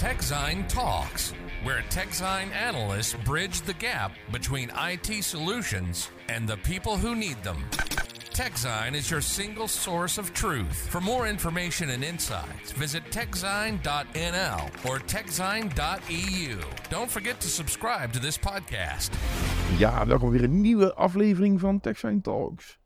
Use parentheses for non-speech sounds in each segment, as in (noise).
TechZine Talks, where TechZine analysts bridge the gap between IT solutions and the people who need them. TechZine is your single source of truth. For more information and insights, visit techzine.nl or techzine.eu. Don't forget to subscribe to this podcast. Ja, welkom weer een nieuwe aflevering van TechSign Talks.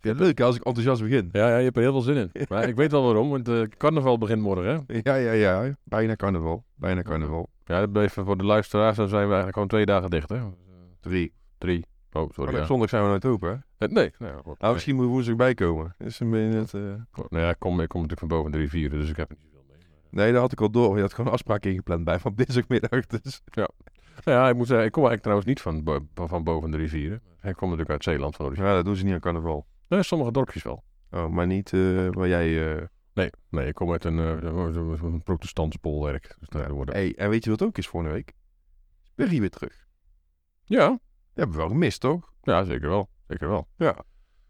Vind het leuk als ik enthousiast begin? Ja, ja, je hebt er heel veel zin in. Maar ik weet wel waarom, want uh, carnaval begint morgen, hè? Ja, ja, ja. Bijna carnaval. Bijna carnaval. Ja, dat even voor de luisteraars, dan zijn we eigenlijk gewoon twee dagen dicht, hè? Drie. Drie. Oh, sorry. Oh, ja. Zondag zijn we nooit open, hè? Eh, Nee. nee ja, goed. Nou, misschien moet woensdag bijkomen. Is een beetje eh, Goed. Nou ja, ik kom, ik kom natuurlijk van boven de rivieren, dus ik heb er niet zoveel mee. Nee, daar had ik al door. Je had gewoon afspraken ingepland bij van (laughs) dinsdagmiddag. Dus. Nou ja, ik moet zeggen, ik kom eigenlijk trouwens niet van, van boven de rivieren. Ik kom natuurlijk uit Zeeland van origine. Ja, dat doen ze niet aan carnaval. Nee, sommige dorpjes wel. Oh, maar niet eh, waar jij... eh Nee, nee, ik kom uit een, uh, een protestants bolwerk. Dus daar worden... Hey, en weet je wat ook is volgende week? Berry weer terug. Ja, Dat hebben we wel gemist, toch? ja, zeker wel. Zeker wel. Ja.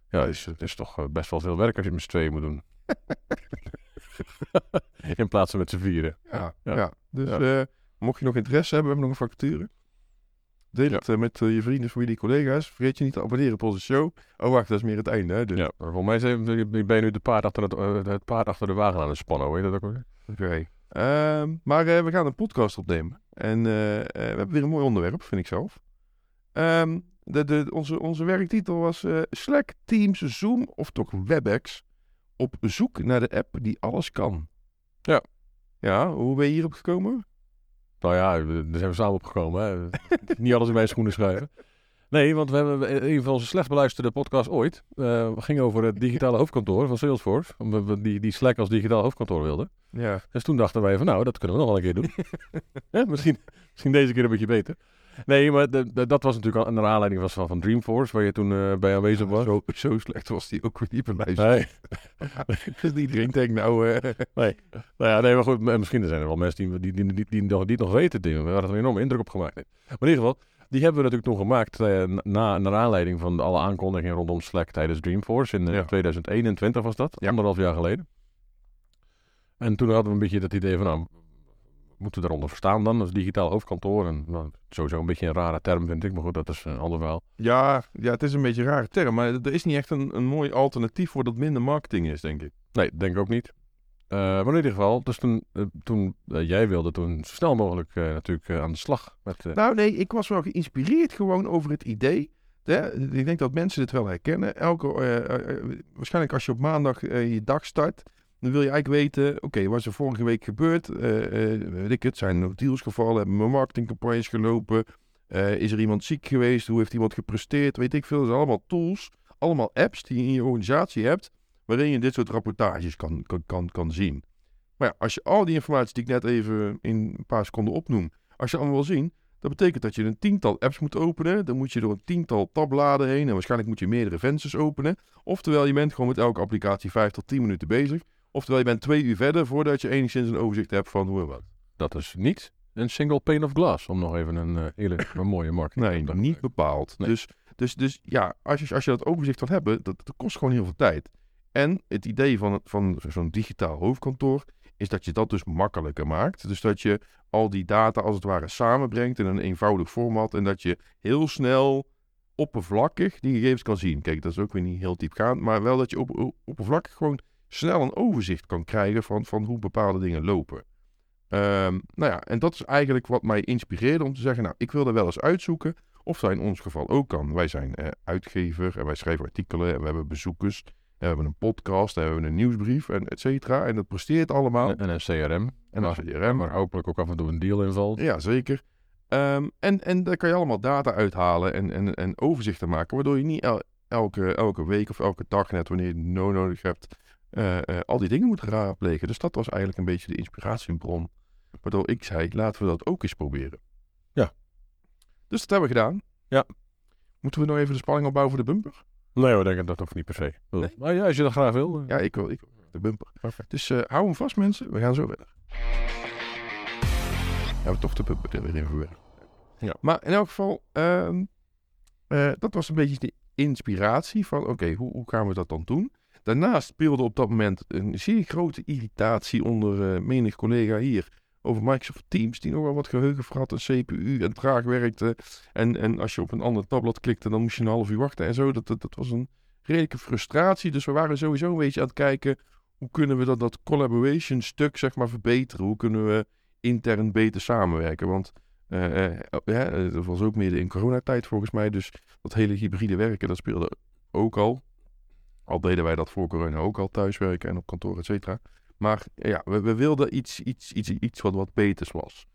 Ja, het is, het is toch eh, best wel veel werk als je met z'n tweeën moet doen. (laughs) In plaats van met z'n vieren. Ja. Ja. ja. Dus Ja. eh, mocht je nog interesse hebben, we hebben nog een vacature. Deel het eh, met eh, je vrienden, familie, collega's. Vergeet je niet te abonneren op onze show. Oh, wacht, dat is meer het einde, hè? Dus, Ja, volgens mij zijn- ben je nu de paard achter het, eh, het paard achter de wagen aan het spannen, weet je dat ook weer? Oké. Ehm, maar we gaan een podcast opnemen. En we hebben weer een mooi onderwerp, vind ik zelf. Ehm, de, de, onze, onze werktitel was Slack, Teams, Zoom of toch WebEx op zoek naar de app die alles kan. Ja. Ja, hoe ben je hierop gekomen? Nou ja, daar zijn we samen opgekomen. Hè. (laughs) Niet alles in mijn schoenen schuiven. Nee, want we hebben een van onze slecht beluisterde podcasts ooit. eh ging over het digitale (laughs) hoofdkantoor van Salesforce. Omdat we die, die Slack als digitaal hoofdkantoor wilden. Ja. Dus toen dachten wij van nou, dat kunnen we nog wel een keer doen. (laughs) Misschien, misschien deze keer een beetje beter. Nee, maar de- de- dat was natuurlijk al een aanleiding was van, van Dreamforce, waar je toen eh, bij aanwezig was. Zo, zo slecht was die ook weer niet beluisterd. Nee, (laughs) Dus iedereen denkt nou... eh, nou ja, nee, maar goed, misschien zijn er wel mensen die, die, die, die, die, nog, die het nog weten. Die, we hadden er een enorme indruk op gemaakt. Maar in ieder geval, die hebben we natuurlijk toen gemaakt eh, na, naar aanleiding van alle aankondigingen rondom Slack tijdens Dreamforce. In eh, Ja. 2021 was dat, Ja. anderhalf jaar geleden. En toen hadden we een beetje dat idee van, nou, moeten we daaronder verstaan dan als digitaal hoofdkantoor? En nou, sowieso een beetje een rare term vind ik, maar goed, dat is een ander verhaal. ja, ja, het is een beetje een rare term. Maar er is niet echt een, een mooi alternatief voor dat minder marketing is, denk ik. Nee, denk ik ook niet. Eh, maar in ieder geval, dus toen, eh, toen eh, jij wilde toen zo snel mogelijk natuurlijk aan de slag met... Nou nee, ik was wel geïnspireerd gewoon over het idee. Hè? Ik denk dat mensen dit wel herkennen. Elke, waarschijnlijk als je op maandag je dag start, dan wil je eigenlijk weten, oké, wat is er vorige week gebeurd? Eh, weet ik het, zijn er deals gevallen? Hebben mijn marketingcampagnes gelopen? Eh, is er iemand ziek geweest? Hoe heeft iemand gepresteerd? Weet ik veel. Dat zijn allemaal tools, allemaal apps die je in je organisatie hebt, waarin je dit soort rapportages kan, kan, kan, kan zien. Maar ja, als je al die informatie die ik net even in een paar seconden opnoem, als je allemaal wil zien, dat betekent dat je een tiental apps moet openen. Dan moet je door een tiental tabbladen heen. En waarschijnlijk moet je meerdere vensters openen. Oftewel, je bent gewoon met elke applicatie 5 tot 10 minuten bezig. Oftewel, je bent twee uur verder voordat je enigszins een overzicht hebt van hoe en wat. Dat is niet een single pane of glass, om nog even een eh, hele een mooie marketing Nee, te niet gebruiken. bepaald. Nee. Dus, dus, dus ja, als je, als je dat overzicht wil hebben, dat, dat kost gewoon heel veel tijd. En het idee van, van zo'n digitaal hoofdkantoor is dat je dat dus makkelijker maakt. Dus dat je al die data als het ware samenbrengt in een eenvoudig format. En dat je heel snel oppervlakkig die gegevens kan zien. Kijk, dat is ook weer niet heel diepgaand. Maar wel dat je op- oppervlakkig gewoon snel een overzicht kan krijgen van, van hoe bepaalde dingen lopen. Ehm, nou ja, en dat is eigenlijk wat mij inspireerde om te zeggen, nou, ik wil er wel eens uitzoeken of dat in ons geval ook kan. Wij zijn eh, uitgever en wij schrijven artikelen en we hebben bezoekers. En we hebben een podcast en we hebben een nieuwsbrief en et cetera. En dat presteert allemaal. En, en een CRM, En een CRM. waar hopelijk ook af en toe een deal in valt. Ja, zeker. Ehm, en, en daar kan je allemaal data uithalen en, en, en overzichten maken, waardoor je niet el- elke, elke week of elke dag, net wanneer je het no nodig hebt, eh, eh, al die dingen moet raadplegen. Dus dat was eigenlijk een beetje de inspiratiebron, waardoor ik zei, laten we dat ook eens proberen. Ja. Dus dat hebben we gedaan. Ja. Moeten we nog even de spanning opbouwen voor de bumper? Nee hoor, denk ik dat hoeft niet per se. Nee? Maar ja, als je dat graag wil. eh, Ja, ik wil, ik wil de bumper. Perfect. Dus hou hem vast mensen, we gaan zo verder. Hebben we toch de bumper er weer in verwerkt. Ja. Maar in elk geval, ehm, eh, dat was een beetje de inspiratie van, oké, hoe, hoe gaan we dat dan doen? Daarnaast speelde op dat moment een zeer grote irritatie onder eh, menig collega hier over Microsoft Teams, die nogal wat geheugen een CPU en traag werkte. En, en als je op een ander tabblad klikte, dan moest je een half uur wachten en zo. Dat, dat, dat was een redelijke frustratie. Dus we waren sowieso een beetje aan het kijken, hoe kunnen we dat, dat collaboration stuk zeg maar verbeteren? Hoe kunnen we intern beter samenwerken? Want uh, ja, dat was ook midden in coronatijd volgens mij. Dus dat hele hybride werken, dat speelde ook al. Al deden wij dat voor corona ook al thuiswerken en op kantoor, et cetera. Maar ja, we, we, wilden iets, iets, iets, iets wat wat beters was.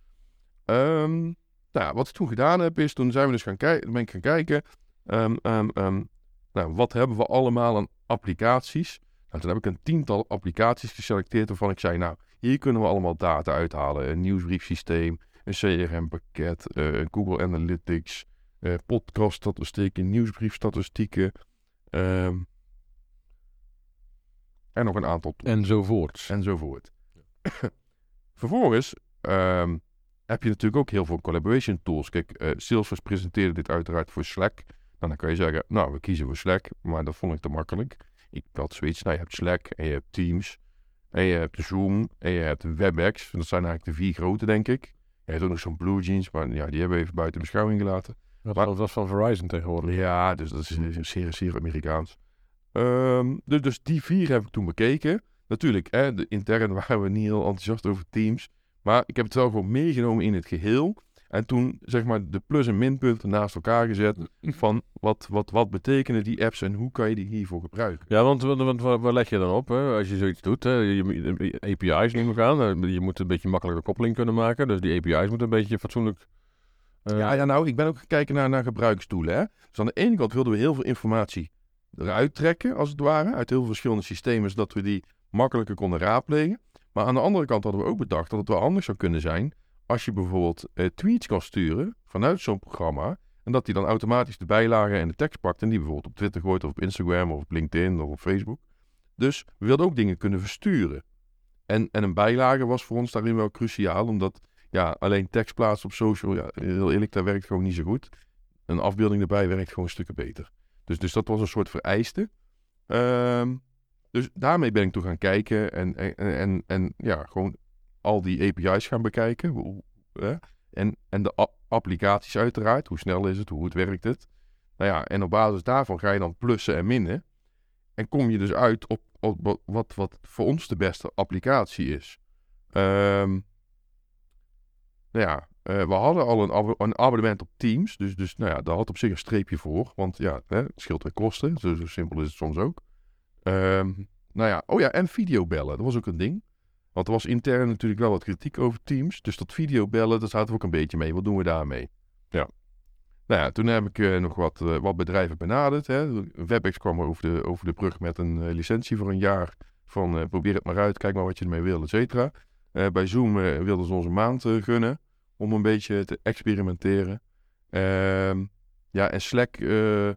Um, nou, wat ik toen gedaan heb, is toen zijn we dus gaan, kijken, ben ik gaan kijken. Um, um, nou, wat hebben we allemaal aan applicaties? Nou, toen heb ik een tiental applicaties geselecteerd waarvan ik zei, nou, hier kunnen we allemaal data uithalen. Een nieuwsbriefsysteem, een CRM-pakket, eh, Google Analytics, uh, podcaststatistieken, nieuwsbriefstatistieken. Um, en nog een aantal tools. Enzovoorts. Enzovoort. (coughs) Vervolgens um, heb je natuurlijk ook heel veel collaboration tools. Kijk, uh, Salesforce presenteerde dit uiteraard voor Slack. Nou, dan kan je zeggen, nou, we kiezen voor Slack. Maar dat vond ik te makkelijk. Ik had zoiets, nou, je hebt Slack en je hebt Teams. En je hebt Zoom en je hebt WebEx. Dat zijn eigenlijk de vier grote, denk ik. Je hebt ook nog zo'n Blue Jeans, maar ja, die hebben we even buiten beschouwing gelaten. Dat, maar, was van Verizon tegenwoordig. Ja, dus dat is zeer, zeer Amerikaans. Um, dus, dus, die vier heb ik toen bekeken. Natuurlijk, hè, de, intern (laughs) waren we niet heel enthousiast over Teams. Maar ik heb het wel gewoon meegenomen in het geheel. En toen zeg maar de plus- en minpunten naast elkaar gezet. (laughs) Van wat, wat, wat betekenen die apps en hoe kan je die hiervoor gebruiken? Ja, want, want, waar leg je dan op hè? als je zoiets doet? Hè? Je, API's neem ik aan. Je moet een beetje makkelijke koppeling kunnen maken. Dus die API's moeten een beetje fatsoenlijk. Uh... Ja, ja, nou, ik ben ook gekeken naar, naar gebruiksdoelen. Hè? Dus aan de ene kant wilden we heel veel informatie eruit trekken, als het ware, uit heel veel verschillende systemen, zodat we die makkelijker konden raadplegen. Maar aan de andere kant hadden we ook bedacht dat het wel anders zou kunnen zijn als je bijvoorbeeld eh, tweets kan sturen vanuit zo'n programma. En dat die dan automatisch de bijlagen en de tekst pakt en die bijvoorbeeld op Twitter gooit of op Instagram of op LinkedIn of op Facebook. Dus we wilden ook dingen kunnen versturen. En, en een bijlage was voor ons daarin wel cruciaal, omdat ja, alleen tekst plaatsen op social, ja, heel eerlijk, dat werkt gewoon niet zo goed. Een afbeelding erbij werkt gewoon stukken beter. Dus, dus dat was een soort vereiste. Um, dus daarmee ben ik toen gaan kijken en, en, en, en ja, gewoon al die API's gaan bekijken. En, en de applicaties uiteraard. Hoe snel is het? Hoe goed werkt het? Nou ja, en op basis daarvan ga je dan plussen en minnen. En kom je dus uit op, op wat, wat voor ons de beste applicatie is. Um, nou ja, uh, we hadden al een, een, abonnement op Teams. Dus, dus nou ja, daar had op zich een streepje voor. Want ja, hè, het scheelt weer kosten. Zo, zo, simpel is het soms ook. Um, nou ja, oh ja, en videobellen. Dat was ook een ding. Want er was intern natuurlijk wel wat kritiek over Teams. Dus dat videobellen, daar zaten we ook een beetje mee. Wat doen we daarmee? Ja. Nou ja, toen heb ik uh, nog wat, uh, wat bedrijven benaderd. Hè. WebEx kwam over de, over de brug met een licentie voor een jaar. Van probeer het maar uit, kijk maar wat je ermee wil, et cetera. bij Zoom wilden ze ons een maand gunnen om een beetje te experimenteren. Ehm, ja, en Slack, uh,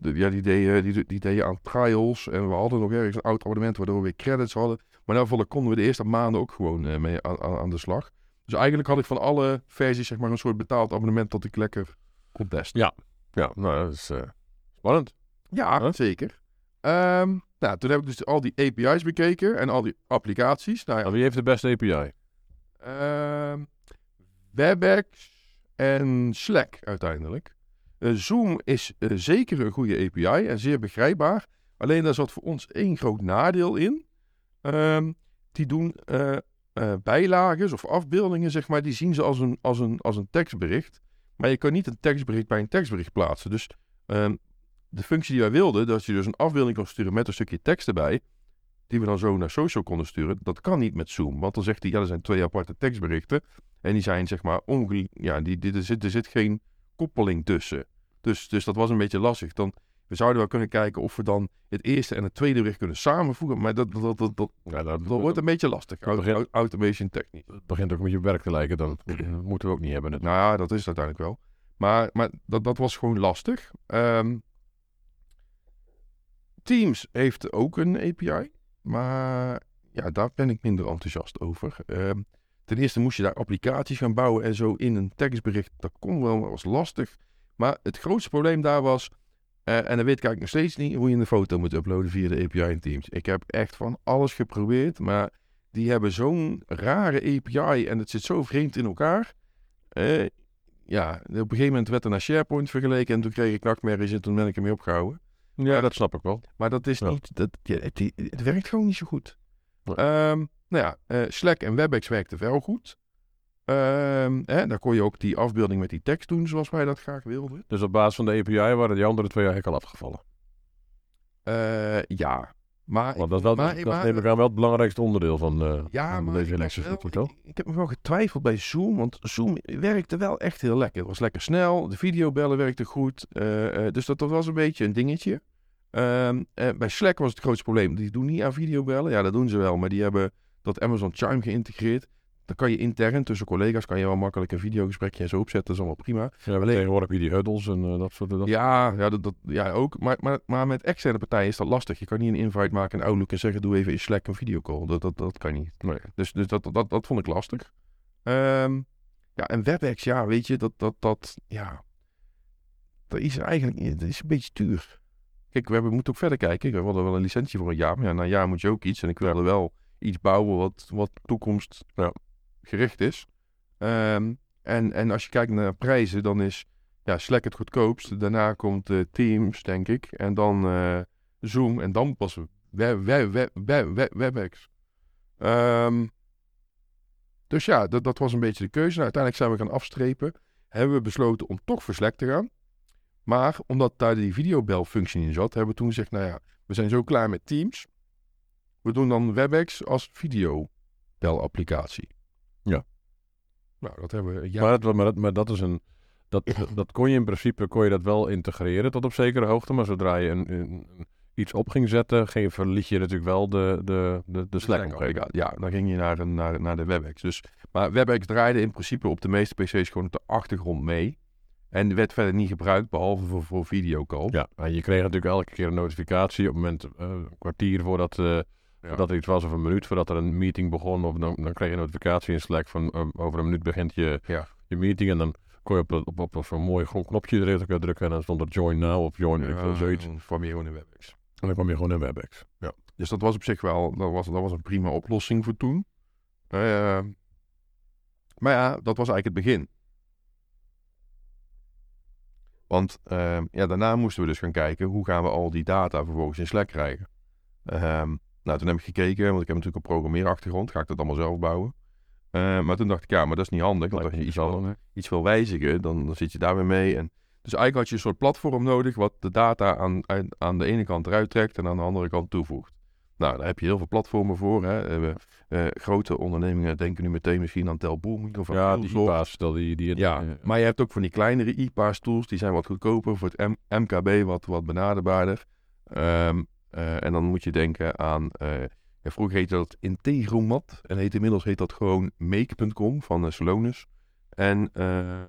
ja, die deden, die, die deden aan trials. En we hadden nog ergens een oud abonnement waardoor we weer credits hadden. Maar daarvoor konden we de eerste maanden ook gewoon uh, mee aan, aan, de slag. Dus eigenlijk had ik van alle versies zeg maar een soort betaald abonnement dat ik lekker kon testen. Ja, ja nou dat is spannend. Ja, zeker. Um, nou, toen heb ik dus al die API's bekeken en al die applicaties. Nou ja. Wie heeft de beste API? Uh, WebEx en Slack uiteindelijk. Uh, Zoom is uh, zeker een goede API en zeer begrijpbaar. Alleen daar zat voor ons één groot nadeel in. Um, die doen uh, bijlagen of afbeeldingen, zeg maar, die zien ze als een, als, een, als een tekstbericht. Maar je kan niet een tekstbericht bij een tekstbericht plaatsen. Dus um, de functie die wij wilden, dat je dus een afbeelding kan sturen met een stukje tekst erbij, die we dan zo naar social konden sturen, dat kan niet met Zoom. Want dan zegt hij, ja, er zijn twee aparte tekstberichten. En die zijn zeg maar onge... Ja, die, die, er, zit, er zit geen koppeling tussen. Dus, dus dat was een beetje lastig. Dan, we zouden wel kunnen kijken of we dan het eerste en het tweede bericht kunnen samenvoegen. Maar dat, dat, dat, dat, ja, dat, wordt een beetje lastig. Begint, automation technisch. Het begint ook beetje op werk te lijken. Dan (clears throat) moeten we ook niet hebben. Nou ja, dat is het uiteindelijk wel. Maar, maar dat, dat was gewoon lastig. Um, Teams heeft ook een API. Maar ja, daar ben ik minder enthousiast over. Um, Ten eerste moest je daar applicaties gaan bouwen en zo in een tekstbericht. Dat kon wel, was lastig. Maar het grootste probleem daar was, uh, en dan weet ik eigenlijk nog steeds niet, hoe je een foto moet uploaden via de API in Teams. Ik heb echt van alles geprobeerd, maar die hebben zo'n rare API en het zit zo vreemd in elkaar. Eh, ja, op een gegeven moment werd er naar SharePoint vergeleken en toen kreeg ik nachtmerries en toen ben ik ermee opgehouden. Ja, dat snap ik wel. Maar dat is Ja. niet, dat, het, het werkt gewoon niet zo goed. Ehm, nou ja, eh, Slack en WebEx werkten wel goed. Ehm, hè, daar kon je ook die afbeelding met die tekst doen zoals wij dat graag wilden. Dus op basis van de API waren die andere twee eigenlijk al afgevallen. Eh, ja, maar... Want dat, wel, maar- dat maar- neem ik aan wel het belangrijkste onderdeel van, Ja, van maar deze wel- toch? ik, ik heb me wel getwijfeld bij Zoom, want Zoom werkte wel echt heel lekker. Het was lekker snel, de videobellen werkten goed, dus dat, dat was een beetje een dingetje. Ehm, eh, bij Slack was het grootste probleem, die doen niet aan videobellen. Ja, dat doen ze wel, maar die hebben dat Amazon Chime geïntegreerd. Dan kan je intern tussen collega's kan je wel makkelijk een videogesprekje en zo opzetten, dat is allemaal prima. Ja, Alleen- tegenwoordig je die huddles en eh, dat soort dat Ja, ja, dat, dat, ja ook. Maar, maar, maar met externe partijen is dat lastig. Je kan niet een invite maken in Outlook en zeggen: doe even in Slack een videocall. Dat, dat, dat kan niet. Nee. Dus, dus dat, dat, dat vond ik lastig. Ehm, ja, en WebEx, ja, weet je, dat, dat, dat, ja, dat is eigenlijk dat is een beetje duur. Kijk, we moeten ook verder kijken. We hadden wel een licentie voor een jaar, maar ja, na een jaar moet je ook iets. En ik wilde wel iets bouwen wat, wat toekomst ja, gericht is. Ehm, en, en als je kijkt naar prijzen, dan is ja, Slack het goedkoopst. Daarna komt eh, Teams, denk ik. En dan eh, Zoom. En dan pas Web, Web- WebEx. Ehm, dus ja, dat, dat was een beetje de keuze. Nou, uiteindelijk zijn we gaan afstrepen. Hebben we besloten om toch voor Slack te gaan. Maar omdat daar die videobelfunctie in zat, hebben we toen gezegd, nou ja, we zijn zo klaar met Teams. We doen dan WebEx als videobelapplicatie. Ja. Nou, dat hebben we... Ja, Maar, dat, maar, dat, maar dat is een... Dat, dat kon je in principe kon je dat wel integreren tot op zekere hoogte. Maar zodra je een, een- iets op ging zetten, ging, verliet je natuurlijk wel de, de, de, de Slack. Ja, dan ging je naar, een- naar, naar de WebEx. Dus, maar WebEx draaide in principe op de meeste PC's gewoon op de achtergrond mee. En werd verder niet gebruikt, behalve voor, voor videocall. Ja, en je kreeg natuurlijk elke keer een notificatie op het moment, eh, een kwartier voordat, eh, voordat er iets was of een minuut voordat er een meeting begon. Of dan, dan kreeg je een notificatie in Slack van eh, over een minuut begint je, Ja. je meeting. En dan kon je op, op, op, op zo'n mooi groen knopje drukken, drukken en dan stond er join now of join Ja, zoiets. dan kwam je gewoon in WebEx. En dan kwam je gewoon in WebEx. Dus dat was op zich wel dat was, dat was een prima oplossing voor toen. Maar ja, dat was eigenlijk het begin. Want eh, ja, daarna moesten we dus gaan kijken hoe gaan we al die data vervolgens in Slack krijgen. Ehm, nou, toen heb ik gekeken, want ik heb natuurlijk een programmeerachtergrond. Ga ik dat allemaal zelf bouwen? Eh, maar toen dacht ik, ja, maar dat is niet handig. Want als je iets wil, iets wil wijzigen, dan, dan zit je daar weer mee. En, dus eigenlijk had je een soort platform nodig wat de data aan, aan de ene kant eruit trekt en aan de andere kant toevoegt. Nou, daar heb je heel veel platformen voor. Hè. Eh, eh, grote ondernemingen denken nu meteen misschien aan Telbooming of aan Ja, die. IPA's, die, die Ja, eh, maar je hebt ook van die kleinere IPA's tools, die zijn wat goedkoper voor het M- MKB, wat, wat benaderbaarder. Ehm, eh, en dan moet je denken aan, ja, vroeger heette dat Integromat en heet, inmiddels heet dat gewoon Make.com van Salonus. En, en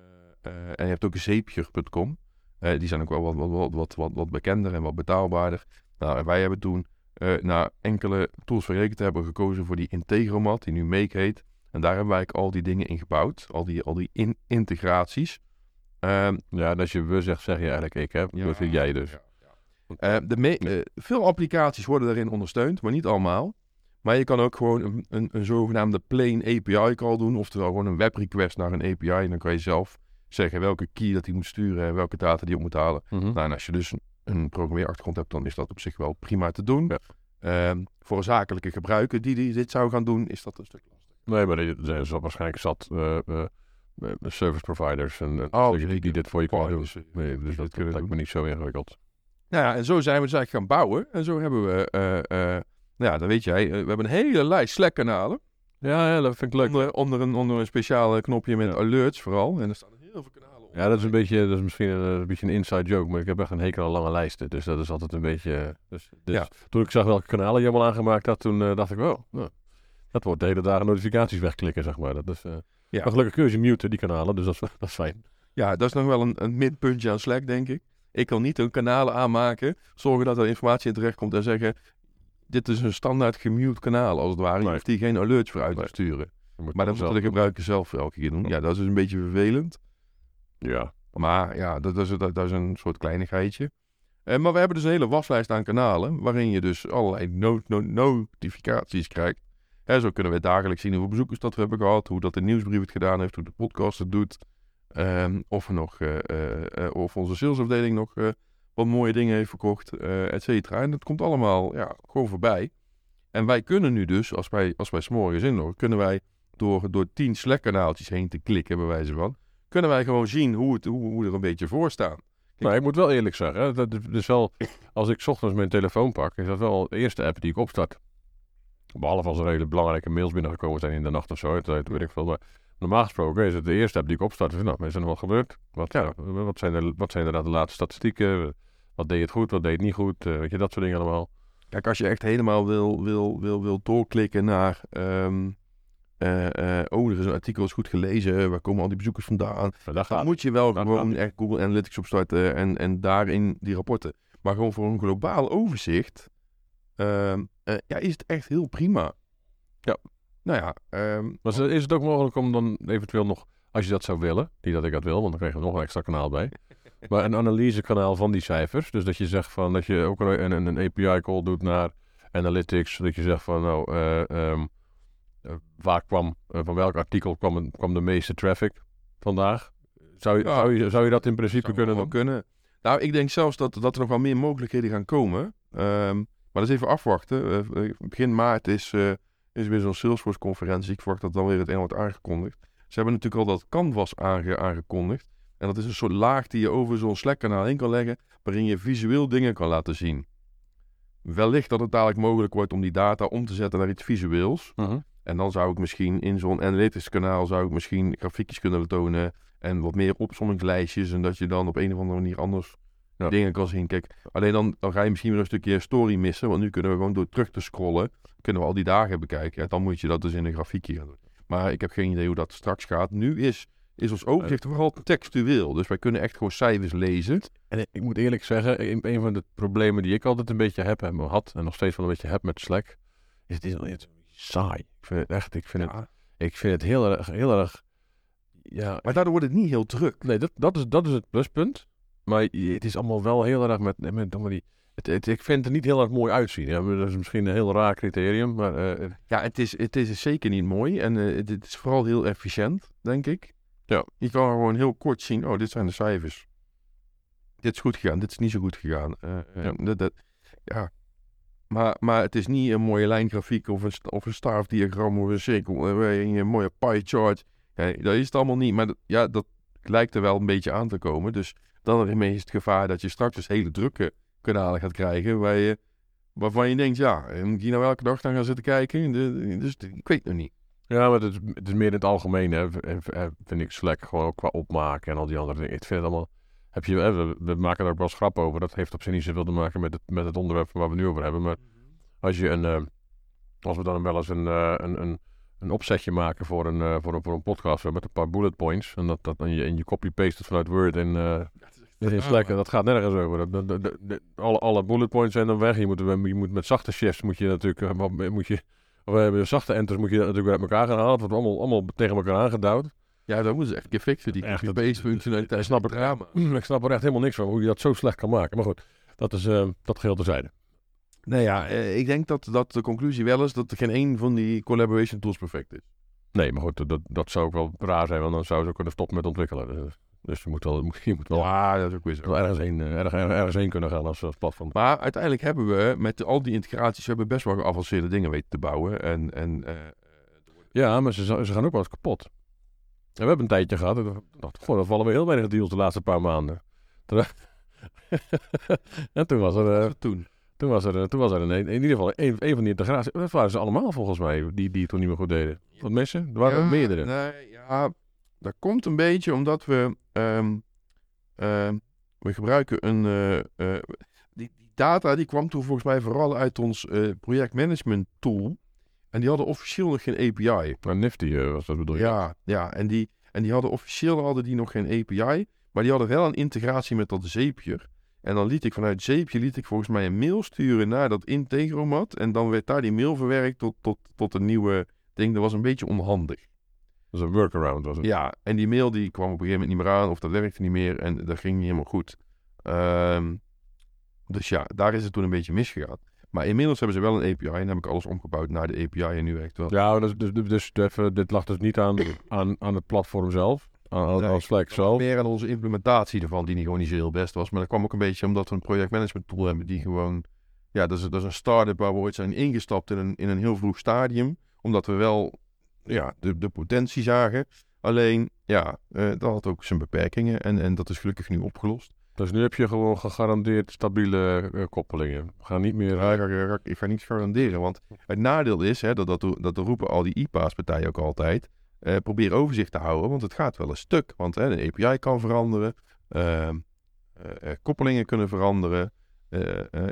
je hebt ook Zeepjer.com. Die zijn ook wel wat, wat, wat, wat, wat, wat bekender en wat betaalbaarder. Nou, en wij hebben toen eh na enkele tools verrekend hebben we gekozen voor die Integromat, die nu Make heet. En daar hebben wij eigenlijk al die dingen in gebouwd, al die, al die in- integraties. Ehm, ja, en als je we zegt, zeg je eigenlijk ik, hè? Dat vind jij dus. ja, ja. Eh, de eh, veel applicaties worden daarin ondersteund, maar niet allemaal. Maar je kan ook gewoon een, een, een zogenaamde plain API call doen, oftewel gewoon een web request naar een API. En dan kan je zelf zeggen welke key dat hij moet sturen en welke data die op moet halen. Mhm. Nou, en als je dus een, programmeerachtergrond hebt, dan is dat op zich wel prima te doen. Ja. Ehm, voor een zakelijke gebruiker die, die dit zou gaan doen, is dat een stuk lastig. Nee, maar er zijn waarschijnlijk zat eh, service providers en, Oh, die, dit voor je kunnen doen. Dus, Nee, dus dat, dat kunnen lijkt me niet zo ingewikkeld. Nou ja, en zo zijn we dus eigenlijk gaan bouwen. En zo hebben we, nou ja, dat weet jij, we hebben een hele lijst Slack-kanalen. Ja, ja, dat vind ik leuk. Onder, onder, een, onder een speciaal knopje met Ja. alerts vooral. En er staan heel veel kanalen. Ja, dat is een beetje, dat is misschien een, een beetje een inside joke, maar ik heb echt een hekel aan lange lijsten. Dus dat is altijd een beetje... Dus, dus Ja. Toen ik zag welke kanalen je allemaal aangemaakt had, toen eh, dacht ik, wow, nou, dat wordt de hele dagen notificaties wegklikken, zeg maar. Dat is, eh, Ja. Maar gelukkig kun je ze muten, die kanalen, dus dat is, (laughs) dat is fijn. Ja, dat is nog wel een, een midpuntje aan Slack, denk ik. Ik kan niet een kanalen aanmaken, zorgen dat er informatie in terecht komt en zeggen... Dit is een standaard gemute kanaal, als het ware. Je hoeft hier geen alerts voor uit te Nee. sturen. Maar dat moet de gebruiker zelf elke keer doen. Ja, dat is dus een beetje vervelend. Ja. Maar ja, dat, is, dat, is een soort kleinigheidje. Eh, maar we hebben dus een hele waslijst aan kanalen, waarin je dus allerlei no- no- notificaties krijgt. Hè, zo kunnen we dagelijks zien hoeveel bezoekers dat we hebben gehad, hoe dat de nieuwsbrief het gedaan heeft, hoe de podcast het doet. Ehm, of, nog, eh, eh, eh, of onze salesafdeling nog wat mooie dingen heeft verkocht, et cetera. En dat komt allemaal ja, gewoon voorbij. En wij kunnen nu dus, als wij, als wij s'morgens inloggen, kunnen wij door, door tien Slack-kanaaltjes heen te klikken, bij wijze van, kunnen wij gewoon zien hoe, het, hoe, hoe er een beetje voor staan. Maar ik moet wel eerlijk zeggen, hè, dat is dus wel, als ik 's ochtends mijn telefoon pak, is dat wel de eerste app die ik opstart. Behalve als er hele belangrijke mails binnengekomen zijn in de nacht of zo, dat weet ik veel. Maar normaal gesproken is het de eerste app die ik opstart. Is, nou, is er nog wat gebeurd? Wat, ja, wat, zijn er, wat zijn inderdaad de laatste statistieken? Wat deed het goed, wat deed het niet goed? Eh, weet je, dat soort dingen allemaal. Kijk, als je echt helemaal wil, wil, wil, wil doorklikken naar... ehm eh, oh, er is een artikel is goed gelezen. Waar komen al die bezoekers vandaan? Dan gaat moet je wel gewoon echt Google Analytics opstarten en, en daarin die rapporten. Maar gewoon voor een globaal overzicht ehm, eh, ja, is het echt heel prima. Ja. Nou ja, ehm, Maar is- is het ook mogelijk om dan eventueel nog, als je dat zou willen, niet dat ik dat wil, want dan krijgen we nog een extra kanaal bij, (laughs) maar een analysekanaal van die cijfers. Dus dat je zegt van, dat je ook een, een, een API-call doet naar analytics, dat je zegt van, nou, eh, ehm, eh, waar kwam, eh, van welk artikel kwam, kwam de meeste traffic vandaag? Zou je, Ja. zou je, zou je dat in principe kunnen kunnen. Nou, ik denk zelfs dat, dat er nog wel meer mogelijkheden gaan komen. Ehm, maar dat is even afwachten. Eh, begin maart is, eh, is weer zo'n Salesforce-conferentie. Ik verwacht dat dan weer het een wordt aangekondigd. Ze hebben natuurlijk al dat Canvas aange- aangekondigd. En dat is een soort laag die je over zo'n Slack-kanaal heen kan leggen, waarin je visueel dingen kan laten zien. Wellicht dat het dadelijk mogelijk wordt om die data om te zetten naar iets visueels. Mhm. En dan zou ik misschien in zo'n analytics kanaal zou ik misschien grafiekjes kunnen tonen en wat meer opzommingslijstjes en dat je dan op een of andere manier anders dingen kan zien. Kijk, alleen dan, dan ga je misschien weer een stukje story missen, want nu kunnen we gewoon door terug te scrollen, kunnen we al die dagen bekijken. Ja, dan moet je dat dus in een grafiekje gaan doen. Maar ik heb geen idee hoe dat straks gaat. Nu is, is ons overzicht vooral textueel, dus wij kunnen echt gewoon cijfers lezen. En ik moet eerlijk zeggen, een, van de problemen die ik altijd een beetje heb en had, en nog steeds wel een beetje heb met Slack, is is saai. Ik vind het echt, ik vind, het, ik vind het heel erg, heel erg, ja, maar daardoor wordt het niet heel druk. nee, dat, dat, is, dat is het pluspunt. Maar het is allemaal wel heel erg met, met, allemaal die, het, het- ik vind het er niet heel erg mooi uitzien. Ja, dat is misschien een heel raar criterium, maar eh, Ja, het is, het is zeker niet mooi en eh, het is vooral heel efficiënt, denk ik. Ja. Je kan gewoon heel kort zien, oh, dit zijn de cijfers. Dit is goed gegaan, dit is niet zo goed gegaan. Eh, Ja. dat, dat, ja. Maar, maar het is niet een mooie lijngrafiek of een, of een staafdiagram of een cirkel. eh, je een mooie pie chart. Dat is het allemaal niet. Maar ja, dat lijkt er wel een beetje aan te komen. Dus dan is het gevaar dat je straks dus hele drukke kanalen gaat krijgen. Waar je, waarvan je denkt, ja, eh, moet hier nou elke dag naar gaan zitten kijken? Dus ik weet het nog niet. ja, maar het is, het is meer in het algemeen, hè, v- vind ik Slack gewoon qua opmaken en al die andere dingen. Het allemaal, heb je, we, we maken daar ook wel eens grap over. Dat heeft op zich niet zoveel te maken met het, met het onderwerp waar we nu over hebben. Maar als je een, eh, als we dan wel eens een, eh, een, een, een opzetje maken voor een, eh, voor een, voor een podcast met een paar bullet points. En dat, dat en je, en je copy-paste het vanuit Word en in Slack. en Dat gaat nergens over. Dat, dat, dat- dat- alle, alle bullet points zijn dan weg. Je moet, je moet met zachte shifts moet je natuurlijk, moet je, of we hebben zachte enters moet je dat natuurlijk uit elkaar gaan halen. Het wordt allemaal, allemaal tegen elkaar aangedouwd. Ja, dat moeten ze echt een keer fixen. Die Echt, dat- copy-paste functionaliteit. snap ik. drama. Ik snap er echt helemaal niks van hoe je dat zo slecht kan maken. Maar goed, dat is eh, dat geheel terzijde. Nou ja, eh, ik denk dat, dat de conclusie wel is dat geen één van die collaboration tools perfect is. Nee, maar goed, dat, dat zou ook wel raar zijn, want dan zou ze kunnen stoppen met ontwikkelen. Dus, dus je moet wel, je moet wel, Ja, dat is ook weer zo. wel ergens, heen, eh, erg, erg- ergens heen kunnen gaan als, als platform. Maar uiteindelijk hebben we met al die integraties, we hebben best wel geavanceerde dingen weten te bouwen. En, en Ja, maar ze, ze gaan ook wel eens kapot. En we hebben een tijdje gehad. en ik dacht, goh, dat vallen we heel weinig deals de laatste paar maanden. (laughs) En toen was er, eh, toen. toen was er, eh, toen was er een, in ieder geval een, een van die integraties. Dat waren ze allemaal volgens mij, die, die het toen niet meer goed deden. Wat missen? Er waren Ja, er meerdere. Nee, ja, dat komt een beetje omdat we, ehm, ehm, we gebruiken een, eh, die, die data die kwam toen volgens mij vooral uit ons projectmanagement tool. En die hadden officieel nog geen API. Maar Nifty eh, was dat bedoel je? Ja, ja en, die, en die hadden officieel hadden die nog geen API, maar die hadden wel een integratie met dat zeepje. En dan liet ik vanuit zeepje liet ik volgens mij een mail sturen naar dat Integromat. En dan werd daar die mail verwerkt tot, tot, tot een nieuwe ding. Dat was een beetje onhandig. Dat was een workaround was het. Ja, en die mail die kwam op een gegeven moment niet meer aan of dat werkte niet meer en dat ging niet helemaal goed. Ehm, dus ja, daar is het toen een beetje misgegaan. Maar inmiddels hebben ze wel een API en heb ik alles omgebouwd naar de API en nu werkt wel. Ja, dus, dus, dus, dus even, dit lag dus niet aan, (coughs) aan, aan het platform zelf, aan, Nee, aan Slack zelf. meer aan onze implementatie ervan, die niet gewoon niet zo heel best was. Maar dat kwam ook een beetje omdat we een projectmanagement tool hebben die gewoon... Ja, dat is, dat is een start-up waar we ooit zijn ingestapt in een, in een heel vroeg stadium. Omdat we wel ja, de, de potentie zagen. Alleen, ja, eh, dat had ook zijn beperkingen. En, en dat is gelukkig nu opgelost. Dus nu heb je gewoon gegarandeerd stabiele eh, koppelingen. We gaan niet meer... Ja, ik, ga- ik, ik ga niet garanderen, want het nadeel is, hè, dat, dat, dat roepen al die IPA's-partijen ook altijd, eh, probeer overzicht te houden, want het gaat wel een stuk. Want de API kan veranderen, ehm, eh, koppelingen kunnen veranderen.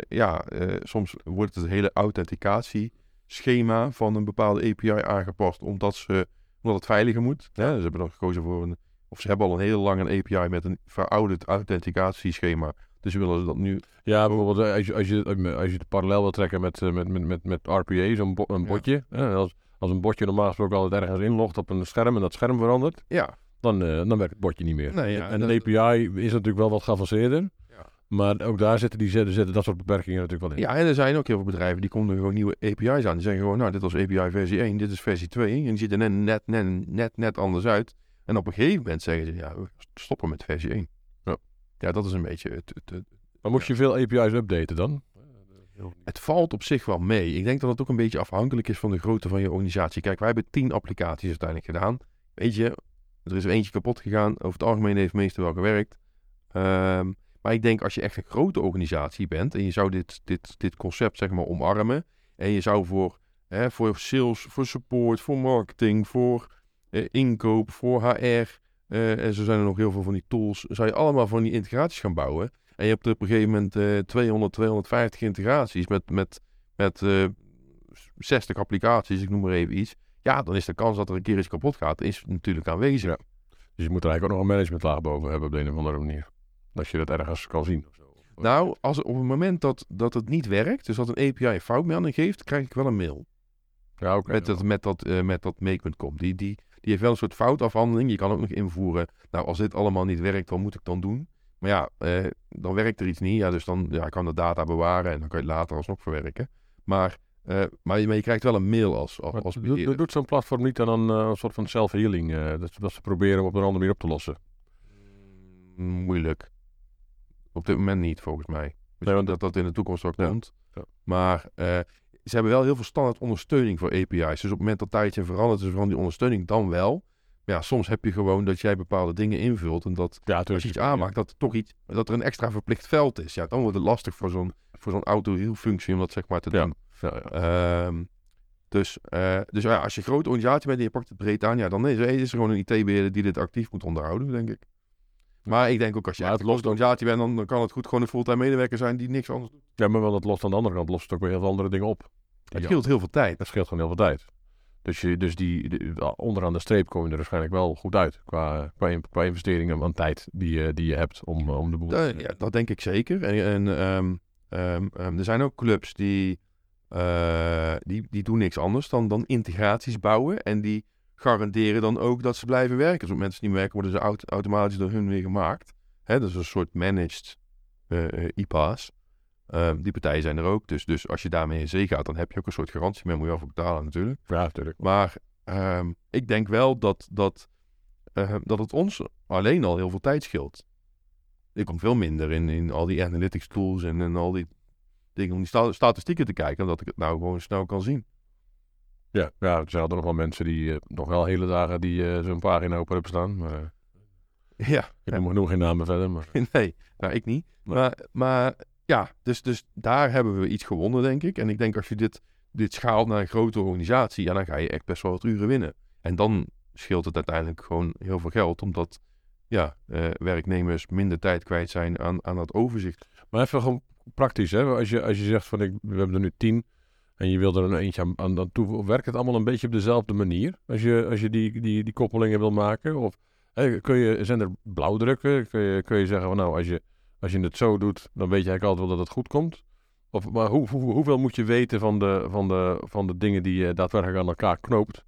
Ja, soms wordt het hele authenticatieschema van een bepaalde API aangepast, omdat, ze, omdat het veiliger moet. Hè. Ze hebben dan gekozen voor een, of ze hebben al een heel lang een API met een verouderd authenticatieschema. Dus willen ze dat nu Ja, bijvoorbeeld eh, als je, als je, als je het parallel wil trekken met, eh, met, met, met, met RPA, zo'n bo- een botje. Als, als een botje normaal gesproken altijd ergens inlogt op een scherm en dat scherm verandert, ja, dan, eh, dan werkt het botje niet meer. Nee, ja, en een API is natuurlijk wel wat geavanceerder. Ja. Maar ook daar zitten, die, zitten, zitten dat soort beperkingen natuurlijk wel in. Ja, en er zijn ook heel veel bedrijven die konden gewoon nieuwe API's aan. Die zeggen gewoon, nou, dit was API versie 1, dit is versie 2. En die ziet er net, net, net, net, net anders uit. En op een gegeven moment zeggen ze, ja, we stoppen met versie 1. Ja. Ja, dat is een beetje het, het, het, Maar moest je veel API's updaten dan? het valt op zich wel mee. Ik denk dat het ook een beetje afhankelijk is van de grootte van je organisatie. Kijk, wij hebben tien applicaties uiteindelijk gedaan. Weet je, er is er eentje kapot gegaan. Over het algemeen heeft het meeste wel gewerkt. Ehm, maar ik denk als je echt een grote organisatie bent en je zou dit, dit, dit concept zeg maar omarmen. En je zou voor, hè, voor sales, voor support, voor marketing, voor inkoop, voor HR. eh, en zo zijn er nog heel veel van die tools. Zou je allemaal van die integraties gaan bouwen. En je hebt er op een gegeven moment eh 200, 250 integraties met, met, met eh 60 applicaties, ik noem maar even iets. Ja, dan is de kans dat er een keer iets kapot gaat, is natuurlijk aanwezig. Ja. Dus je moet er eigenlijk ook nog een managementlaag boven hebben op de een of andere manier. Dat je dat ergens kan zien. Of zo. Nou, als op het moment dat, dat het niet werkt, dus dat een API een foutmelding geeft, krijg ik wel een mail. ja, oké. Met dat, met dat, eh, met dat. Die, die, die heeft wel een soort foutafhandeling. Je kan ook nog invoeren. Nou, als dit allemaal niet werkt, wat moet ik dan doen? Maar ja, eh, dan werkt er iets niet. Ja, dus dan ja, kan de data bewaren en dan kan je het later alsnog verwerken. Maar, eh, maar, je, maar je krijgt wel een mail als, als, als doet, doet zo'n platform niet dan een, eh, een soort van self-healing? eh, dat, dat ze proberen op een andere manier op te lossen. Mm, Moeilijk. Op dit moment niet, volgens mij. Misschien want- dat dat in de toekomst ook komt. Ja. Maar eh, ze hebben wel heel veel standaard ondersteuning voor API's. Dus op het moment dat daar iets in verandert, is van die ondersteuning dan wel. Maar ja, soms heb je gewoon dat jij bepaalde dingen invult. En dat Ja, als je iets aanmaakt, dat er toch iets, dat er een extra verplicht veld is. Ja, dan wordt het lastig voor zo'n voor zo'n auto-heal-functie om dat zeg maar te Ja. doen. Ja, ja. Ehm, dus eh, dus ja, als je een grote organisatie bent en je pakt het breed aan, ja, dan is, is er gewoon een IT-beheerder die dit actief moet onderhouden, denk ik. Maar ik denk ook als je lost grote organisatie bent, dan, dan kan het goed gewoon een fulltime medewerker zijn die niks anders doet. Ja, maar wel dat lost aan de andere kant lost het ook weer heel veel andere dingen op. Het Ja. scheelt heel veel tijd. Dat scheelt gewoon heel veel tijd. Dus, je, dus die, de- onderaan de streep kom je er waarschijnlijk wel goed uit. Qua, qua, in- qua investeringen van tijd die, je- die je hebt om, eh, om de boel... Da- ja, dat denk ik zeker. En, en ehm, ehm, ehm, er zijn ook clubs die, eh, die, die doen niks anders dan, dan integraties bouwen. En die garanderen dan ook dat ze blijven werken. Dus als mensen niet werken, worden ze aut- automatisch door hun weer gemaakt. Hè, dat is een soort managed eh eh, IPA's. Ehm, die partijen zijn er ook. Dus, dus als je daarmee in zee gaat, dan heb je ook een soort garantie. Maar moet je wel voor betalen natuurlijk. Ja, natuurlijk. Maar ehm, ik denk wel dat, dat, eh, dat het ons alleen al heel veel tijd scheelt. Ik kom veel minder in, in al die analytics tools en, en al die dingen om die sta- statistieken te kijken, omdat ik het nou gewoon snel kan zien. Ja, ja, er zijn altijd nog wel mensen die eh, nog wel hele dagen die eh, zo'n pagina open hebben staan. Maar, eh, Ja, ik noem genoeg geen namen verder. Maar, (laughs) nee, nou ik niet. Nee. Maar, maar ja, dus, dus daar hebben we iets gewonnen, denk ik. En ik denk als je dit, dit schaalt naar een grote organisatie, ja, dan ga je echt best wel wat uren winnen. En dan scheelt het uiteindelijk gewoon heel veel geld, omdat ja, werknemers minder tijd kwijt zijn aan, aan dat overzicht. maar even gewoon praktisch. Hè? Als, je, als je zegt van ik, we hebben er nu tien en je wil er een eentje aan, aan, aan toe, werkt het allemaal een beetje op dezelfde manier? Als je, als je die, die, die koppelingen wil maken? Of kun je, zijn er blauwdrukken? Kun je, kun je zeggen van nou, als je, als je het zo doet, dan weet je eigenlijk altijd wel dat het goed komt? Of, maar hoe, hoe, hoeveel moet je weten van de, van, de, van de dingen die je daadwerkelijk aan elkaar knoopt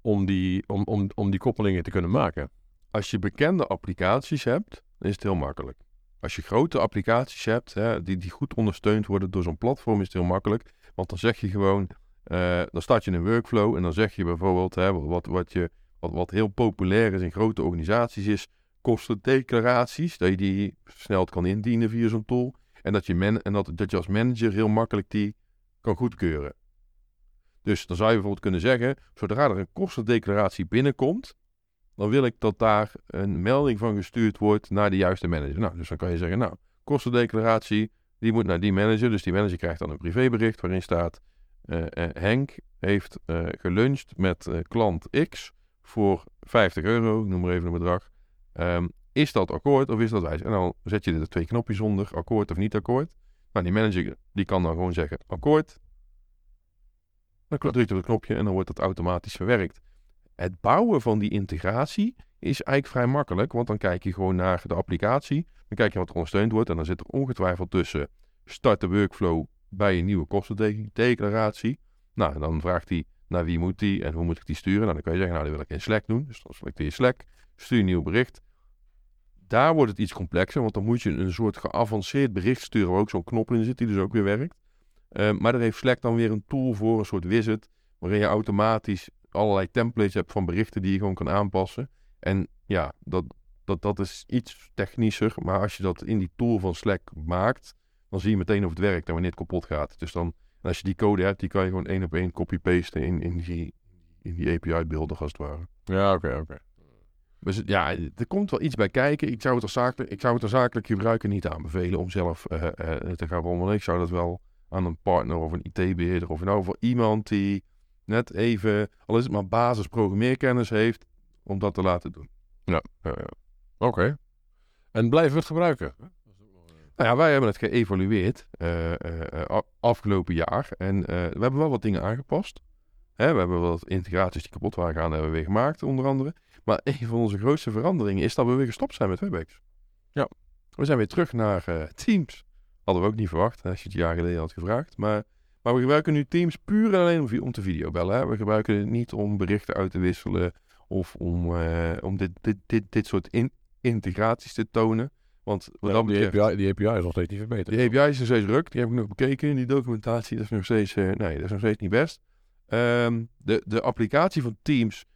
om die, om, om, om die koppelingen te kunnen maken? Als je bekende applicaties hebt, is het heel makkelijk. als je grote applicaties hebt, hè, die, die goed ondersteund worden door zo'n platform, is het heel makkelijk. Want dan zeg je gewoon, eh, dan start je een workflow en dan zeg je bijvoorbeeld, hè, wat, wat, je, wat, wat heel populair is in grote organisaties, is kostendeclaraties. Dat je die snel kan indienen via zo'n tool. En, dat je, en dat, dat je als manager heel makkelijk die kan goedkeuren. Dus dan zou je bijvoorbeeld kunnen zeggen, zodra er een kostendeclaratie binnenkomt, dan wil ik dat daar een melding van gestuurd wordt naar de juiste manager. Nou, dus dan kan je zeggen, nou, kostendeclaratie, die moet naar die manager. Dus die manager krijgt dan een privébericht waarin staat, uh, uh, Henk heeft uh, geluncht met klant X voor 50 euro, noem maar even een bedrag. Um, is dat akkoord of is dat wijs? En dan zet je er twee knopjes onder, akkoord of niet akkoord. Nou, die manager die kan dan gewoon zeggen akkoord. Dan drukt hij op het knopje en dan wordt dat automatisch verwerkt. Het bouwen van die integratie is eigenlijk vrij makkelijk, want dan kijk je gewoon naar de applicatie. Dan kijk je wat er ondersteund wordt en dan zit er ongetwijfeld tussen start de workflow bij een nieuwe kostendeclaratie. Nou, en dan vraagt hij naar wie moet die en hoe moet ik die sturen. Nou, dan kan je zeggen, nou, dat wil ik in Slack doen. Dus dan selecteer je Slack, stuur een nieuw bericht. Daar wordt het iets complexer, want dan moet je een soort geavanceerd bericht sturen waar ook zo'n knop in zit, die dus ook weer werkt. Uh, maar daar heeft Slack dan weer een tool voor, een soort wizard, waarin je automatisch allerlei templates hebt van berichten die je gewoon kan aanpassen. En ja, dat, dat, dat is iets technischer, maar als je dat in die tool van Slack maakt, dan zie je meteen of het werkt en wanneer het kapot gaat. Dus dan, als je die code hebt, die kan je gewoon één op één copy-pasten in, in die, in die API-beelden, als het ware. Ja, oké, oké. Dus ja, er komt wel iets bij kijken. Ik zou het als zakelijk, ik zou het als zakelijk gebruiker niet aanbevelen om zelf uh, uh, te gaan rommelen. Ik zou dat wel aan een partner of een IT-beheerder of nou voor iemand die net even, al is het maar basis programmeerkennis heeft, om dat te laten doen. Ja, ja, ja. oké. Okay. En blijven we het gebruiken? Nou ja, wij hebben het geëvalueerd uh, uh, afgelopen jaar en we hebben wel wat dingen aangepast. Hè, we hebben wat integraties die kapot waren gaan, hebben we weer gemaakt, onder andere. Maar een van onze grootste veranderingen is dat we weer gestopt zijn met WebEx. Ja, we zijn weer terug naar Teams. Hadden we ook niet verwacht, als je het jaar geleden had gevraagd. Maar, maar we gebruiken nu Teams puur en alleen om, om te videobellen. Hè. We gebruiken het niet om berichten uit te wisselen of om, uh, om dit, dit, dit, dit soort in, integraties te tonen. Want wat ja, die, API, die API is nog steeds niet verbeterd. Die API is nog steeds ruk. Die heb ik nog bekeken in die documentatie. Dat is nog steeds, uh, nee, dat is nog steeds niet best. Um, de, de applicatie van Teams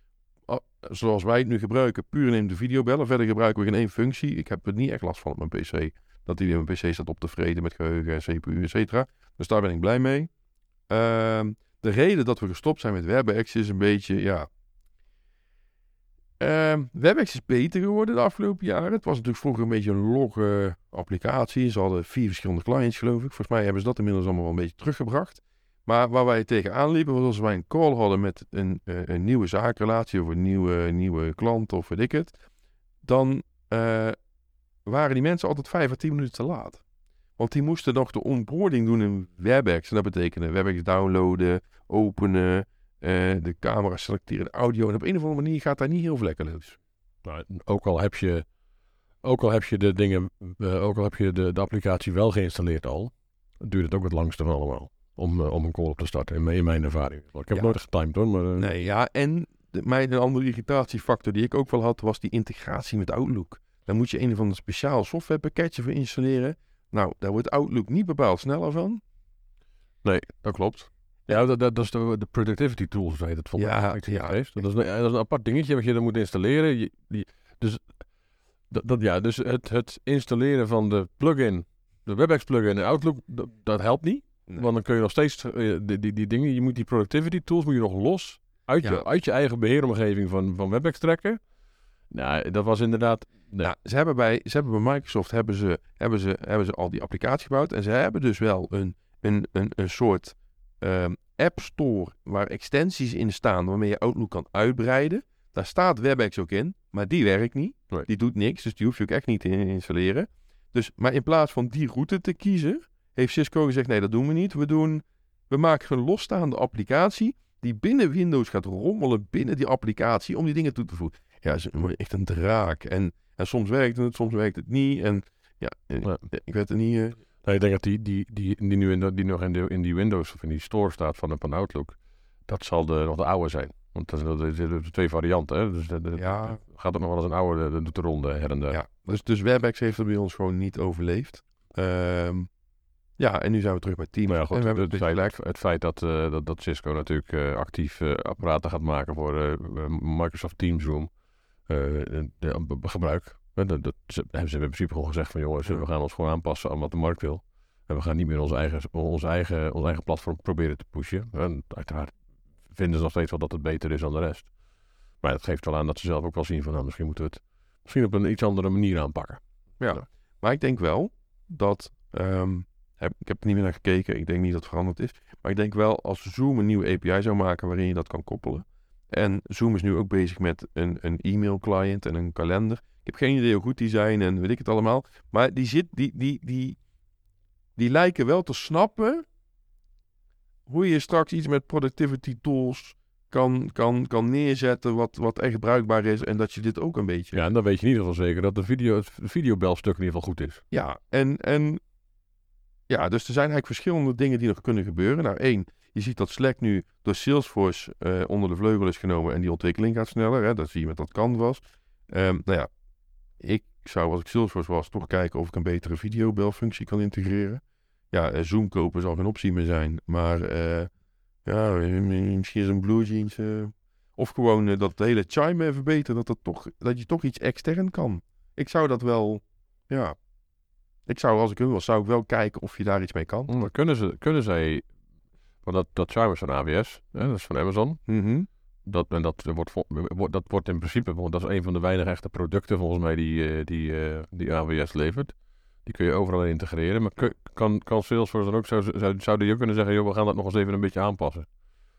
zoals wij het nu gebruiken, puur in de videobellen. Verder gebruiken we geen één functie. Ik heb er niet echt last van op mijn PC. Dat in mijn PC staat op tevreden met geheugen, CPU, et cetera. Dus daar ben ik blij mee. Uh, de reden dat we gestopt zijn met WebEx is een beetje, ja... Uh, WebEx is beter geworden de afgelopen jaren. Het was natuurlijk vroeger een beetje een logge applicatie. Ze hadden vier verschillende clients, geloof ik. Volgens mij hebben ze dat inmiddels allemaal wel een beetje teruggebracht. Maar waar wij tegenaan liepen was als wij een call hadden met een, uh, een nieuwe zakenrelatie of een nieuwe, nieuwe klant of weet ik het. Dan uh, waren die mensen altijd vijf à tien minuten te laat. Want die moesten nog de onboarding doen in WebEx. En dat betekende WebEx downloaden, openen, uh, de camera selecteren, de audio. En op een of andere manier gaat daar niet heel vlekkeloos. Nou, ook al heb je, ook al heb je de dingen, ook al heb je de, de applicatie wel geïnstalleerd al, duurt het ook het langste van allemaal om, uh, om een call op te starten, in, in mijn ervaring. Ik heb ja. nooit getimed hoor. Maar. Nee, ja, en de, mijn andere irritatiefactor die ik ook wel had, was die integratie met Outlook. Daar moet je een of ander speciaal softwarepakketje voor installeren. Nou, daar wordt Outlook niet bepaald sneller van. Nee, dat klopt. Ja, dat, dat, dat is de, de productivity tools, heet het volgens ja, ja. Dat, is een, dat is een apart dingetje wat je dan moet installeren. Je, die, dus, dat, dat, ja, dus het, het installeren van de plugin, de WebEx plugin in Outlook, dat, dat helpt niet. Want dan kun je nog steeds uh, die, die, die, dingen, je moet die productivity tools moet je nog los uit, je, uit je eigen beheeromgeving van, van WebEx trekken. Nou, dat was inderdaad. Nee. Ja, ze hebben bij, ze hebben bij Microsoft hebben ze, hebben, ze, hebben ze al die applicatie gebouwd. En ze hebben dus wel een, een, een, een soort um, app store waar extensies in staan waarmee je Outlook kan uitbreiden. Daar staat WebEx ook in, maar die werkt niet. Nee. Die doet niks, dus die hoef je ook echt niet te installeren. Dus, maar in plaats van die route te kiezen, heeft Cisco gezegd: nee, dat doen we niet. We, doen, we maken een losstaande applicatie die binnen Windows gaat rommelen binnen die applicatie om die dingen toe te voegen. Ja, is echt een draak. En, en soms werkt het, soms werkt het niet. En ja, ja. ik weet het niet. Uh... Nou, ik denk dat die, die, die, die nu in, die nog in, de, in die Windows of in die store staat van, van Outlook, dat zal de, nog de oude zijn. Want dat, zijn twee varianten. Hè? Dus dat, Ja. gaat er nog wel eens een oude, doet de ronde her en der. Ja, dus, dus WebEx heeft het bij ons gewoon niet overleefd. Ehm, ja, en nu zijn we terug bij Teams. Maar ja, goed, en we hebben het, dus feit, het feit dat, eh, dat, dat Cisco natuurlijk eh, actief apparaten gaat maken voor Microsoft Teams Room de, de- gebruik. Eh, dat, dat, ze, hebben ze in principe gewoon gezegd van jongens, we gaan ons gewoon aanpassen aan wat de markt wil. En we gaan niet meer onze eigen, onze eigen, ons eigen platform proberen te pushen. En uiteraard vinden ze nog steeds wel dat het beter is dan de rest. Maar het geeft wel aan dat ze zelf ook wel zien van nou, misschien moeten we het misschien op een iets andere manier aanpakken. Ja, maar ik denk wel dat. ehm, heb, ik heb er niet meer naar gekeken. Ik denk niet dat het veranderd is. Maar ik denk wel als Zoom een nieuwe API zou maken waarin je dat kan koppelen. En Zoom is nu ook bezig met een, een e-mail client en een kalender. Ik heb geen idee hoe goed die zijn en weet ik het allemaal. Maar die, zit, die, die, die, die lijken wel te snappen hoe je straks iets met productivity tools kan, kan, kan neerzetten wat, wat echt bruikbaar is. En dat je dit ook een beetje Ja, en dan weet je in ieder geval zeker dat de, video, het videobelstuk in ieder geval goed is. Ja, en, en ja, dus er zijn eigenlijk verschillende dingen die nog kunnen gebeuren. Nou, één, je ziet dat Slack nu door Salesforce eh, onder de vleugel is genomen en die ontwikkeling gaat sneller. Hè? Dat zie je met dat Canvas. Ehm nou ja, ik zou als ik Salesforce was toch kijken of ik een betere videobelfunctie kan integreren. Ja, eh, Zoom kopen zal geen optie meer zijn, maar eh, ja, misschien is een Blue Jeans of gewoon eh, dat hele Chime even beter, dat, dat, toch, dat je toch iets extern kan. Ik zou dat wel, ja, ik zou, als ik hun was, zou ik wel kijken of je daar iets mee kan. Maar kunnen, ze, kunnen zij, want dat, dat Chime is van AWS, hè, dat is van Amazon. Mhm. Dat, en dat wordt, wordt- dat wordt in principe, want dat is een van de weinige echte producten volgens mij die, eh, die, eh, die AWS levert. Die kun je overal in integreren. Maar kan, kan Salesforce dan ook, zou, zou, zouden ook kunnen zeggen, joh, we gaan dat nog eens even een beetje aanpassen?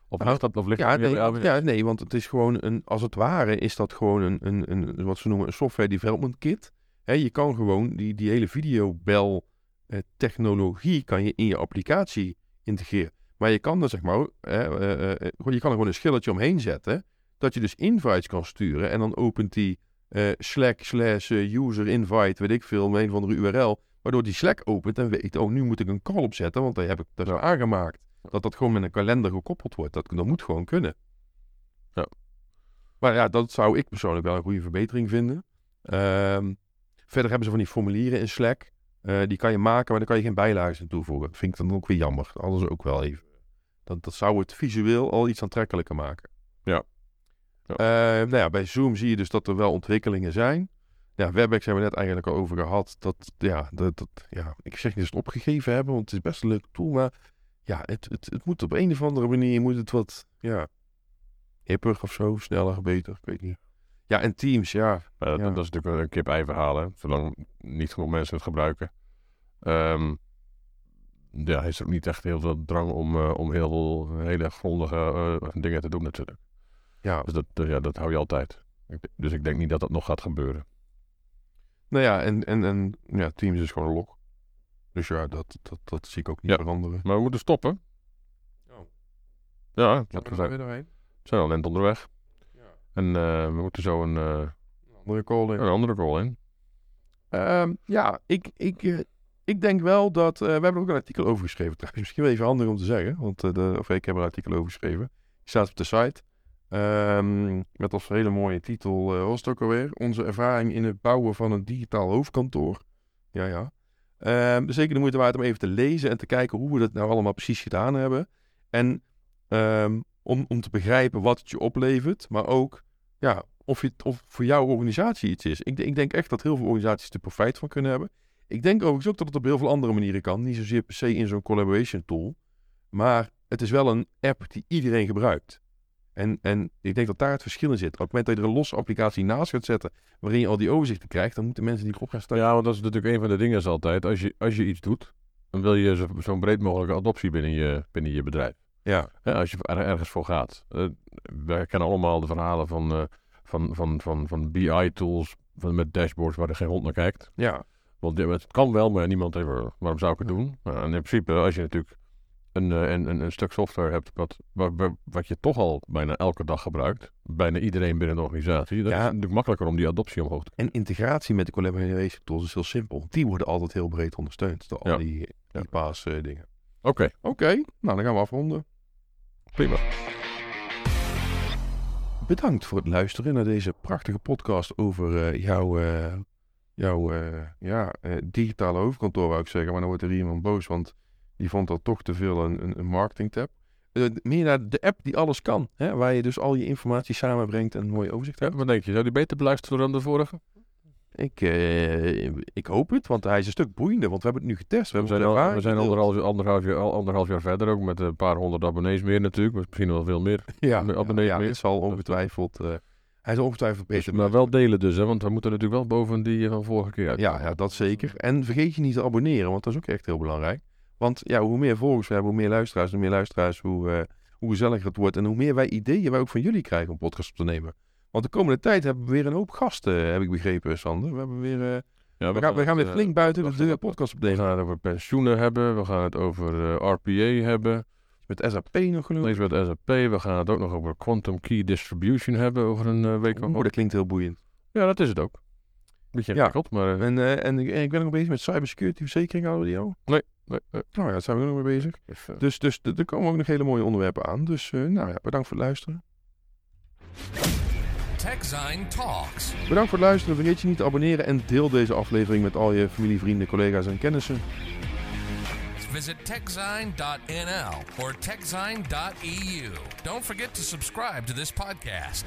Of ligt dat, of ligt Ja, nee, AWS? ja, nee, want het is gewoon een, als het ware is dat gewoon een, een, een wat ze noemen een software development kit. Hè, je kan gewoon die, die hele videobel eh, technologie kan je in je applicatie integreren. Maar je kan er zeg maar, hè, eh, eh, eh, je kan er gewoon een schilletje omheen zetten. Dat je dus invites kan sturen en dan opent die Slack slash user invite, weet ik veel, een of andere URL. Waardoor die Slack opent en weet, oh, nu moet ik een call opzetten, want daar heb ik dat is aangemaakt. Dat dat gewoon met een kalender gekoppeld wordt. Dat, dat moet gewoon kunnen. Ja. Maar ja, dat zou ik persoonlijk wel een goede verbetering vinden. Ehm, verder hebben ze van die formulieren in Slack. Eh, die kan je maken, maar daar kan je geen bijlagen aan toevoegen. Dat vind ik dan ook weer jammer. Alles ook wel even. Dat, dat zou het visueel al iets aantrekkelijker maken. Ja. Ja. Eh, nou ja, bij Zoom zie je dus dat er wel ontwikkelingen zijn. Ja, WebEx hebben we net eigenlijk al over gehad. Dat, ja, dat, dat, ja, ik zeg niet dat ze het opgegeven hebben, want het is best een leuk tool. Maar ja, het, het, het moet op een of andere manier moet het wat, ja, hipper of zo, sneller, beter, ik weet niet. Ja, en Teams, ja. Maar dat, Ja. dat is natuurlijk wel een kip-ei verhaal, hè. Zolang niet genoeg mensen het gebruiken. Ehm, ja, is er ook niet echt heel veel drang om, eh, om heel veel hele grondige eh, dingen te doen natuurlijk. Ja, Dus dat, eh, ja, dat hou je altijd. Dus ik denk niet dat dat nog gaat gebeuren. nou ja, en, en, en ja, Teams is gewoon een log. Dus ja, dat, dat, dat zie ik ook niet Ja. veranderen. Maar we moeten stoppen. Oh. Ja, want we zijn, doorheen? zijn al net onderweg. En eh, we moeten zo een, eh, Andere call in. een andere call in. Ehm, ja, ik, ik, eh, ik denk wel dat... we hebben er ook een artikel over geschreven trouwens. Misschien wel even handig om te zeggen. Want de, of ik heb er een artikel over geschreven. Die staat op de site. Ehm, met als hele mooie titel, wat was het ook alweer? Onze ervaring in het bouwen van een digitaal hoofdkantoor. Ja, ja. Ehm, dus zeker de moeite waard om even te lezen en te kijken hoe we dat nou allemaal precies gedaan hebben. En om, om te begrijpen wat het je oplevert, maar ook ja, of, je, of voor jouw organisatie iets is. Ik, ik denk echt dat heel veel organisaties er profijt van kunnen hebben. Ik denk overigens ook dat het op heel veel andere manieren kan. Niet zozeer per se in zo'n collaboration tool. Maar het is wel een app die iedereen gebruikt. En, en ik denk dat daar het verschil in zit. Op het moment dat je er een losse applicatie naast gaat zetten, waarin je al die overzichten krijgt, dan moeten mensen die erop gaan staan. Ja, want dat is natuurlijk een van de dingen is altijd. Als je, als je iets doet, dan wil je zo- zo'n breed mogelijke adoptie binnen je, binnen je bedrijf. Ja, als je er ergens voor gaat. Wij kennen allemaal de verhalen van, eh, van, van, van, van BI-tools van, met dashboards waar er geen hond naar kijkt. ja, Want het kan wel, maar niemand heeft er- waarom zou ik het doen? Nou, en in principe, als je natuurlijk een, eh, een, een, een stuk software hebt wat, wa- wa- wat je toch al bijna elke dag gebruikt, bijna iedereen binnen de organisatie, dan Ja. is natuurlijk makkelijker om die adoptie omhoog te En integratie met de collaboration tools is heel simpel. Die worden altijd heel breed ondersteund door al die, die Ja. paas eh, dingen. Oké, Oké, nou dan gaan we afronden. prima. Bedankt voor het luisteren naar deze prachtige podcast over eh, jouw, eh, jouw eh, ja, digitale hoofdkantoor, wou ik zeggen. Maar dan wordt er iemand boos, want die vond dat toch te veel een, een, marketingtab. Eh, meer naar de app die alles kan, hè, waar je dus al je informatie samenbrengt en een mooi overzicht hebt. Wat denk je? Zou die beter beluisteren dan de vorige? Ik, eh, ik hoop het, want hij is een stuk boeiender, want we hebben het nu getest. We, zijn, al, we zijn anderhalf, anderhalf, jaar, al anderhalf jaar verder ook met een paar honderd abonnees meer natuurlijk. maar Misschien wel veel meer. (laughs) Ja, abonnees ja, meer. het zal ongetwijfeld, eh, hij zal ongetwijfeld Dus, beter maar wel delen dus, hè, want we moeten natuurlijk wel boven die van vorige keer uit. Ja, ja, dat zeker. En vergeet je niet te abonneren, want dat is ook echt heel belangrijk. Want ja, hoe meer volgers we hebben, hoe meer luisteraars, hoe meer luisteraars, hoe, eh, hoe gezelliger het wordt. En hoe meer wij ideeën wij ook van jullie krijgen om podcast op te nemen. Want de komende tijd hebben we weer een hoop gasten, heb ik begrepen, Sander. We, hebben weer, eh, Ja, we, gaan, we gaan weer eh, flink buiten we de deur podcast We opnemen. gaan het over pensioenen hebben. We gaan het over eh, RPA hebben. Met SAP nog genoeg. Lees met SAP. We gaan het ook nog over Quantum Key Distribution hebben over een eh, week. Oh, dat klinkt heel boeiend. Ja, dat is het ook. Beetje Ja. ingewikkeld, maar... eh, En, eh, en ik, ik ben nog bezig met cybersecurity verzekering, hadden we die al? nee, nee, Nou ja, daar zijn we ook nog mee bezig. Dus, dus er komen ook nog hele mooie onderwerpen aan. Dus nou ja, bedankt voor het luisteren. TechZine Talks. Bedankt voor het luisteren. Vergeet je niet te abonneren en deel deze aflevering met al je familie, vrienden, collega's en kennissen. Visit techzine.nl or techzine.eu. Don't forget to subscribe to this podcast.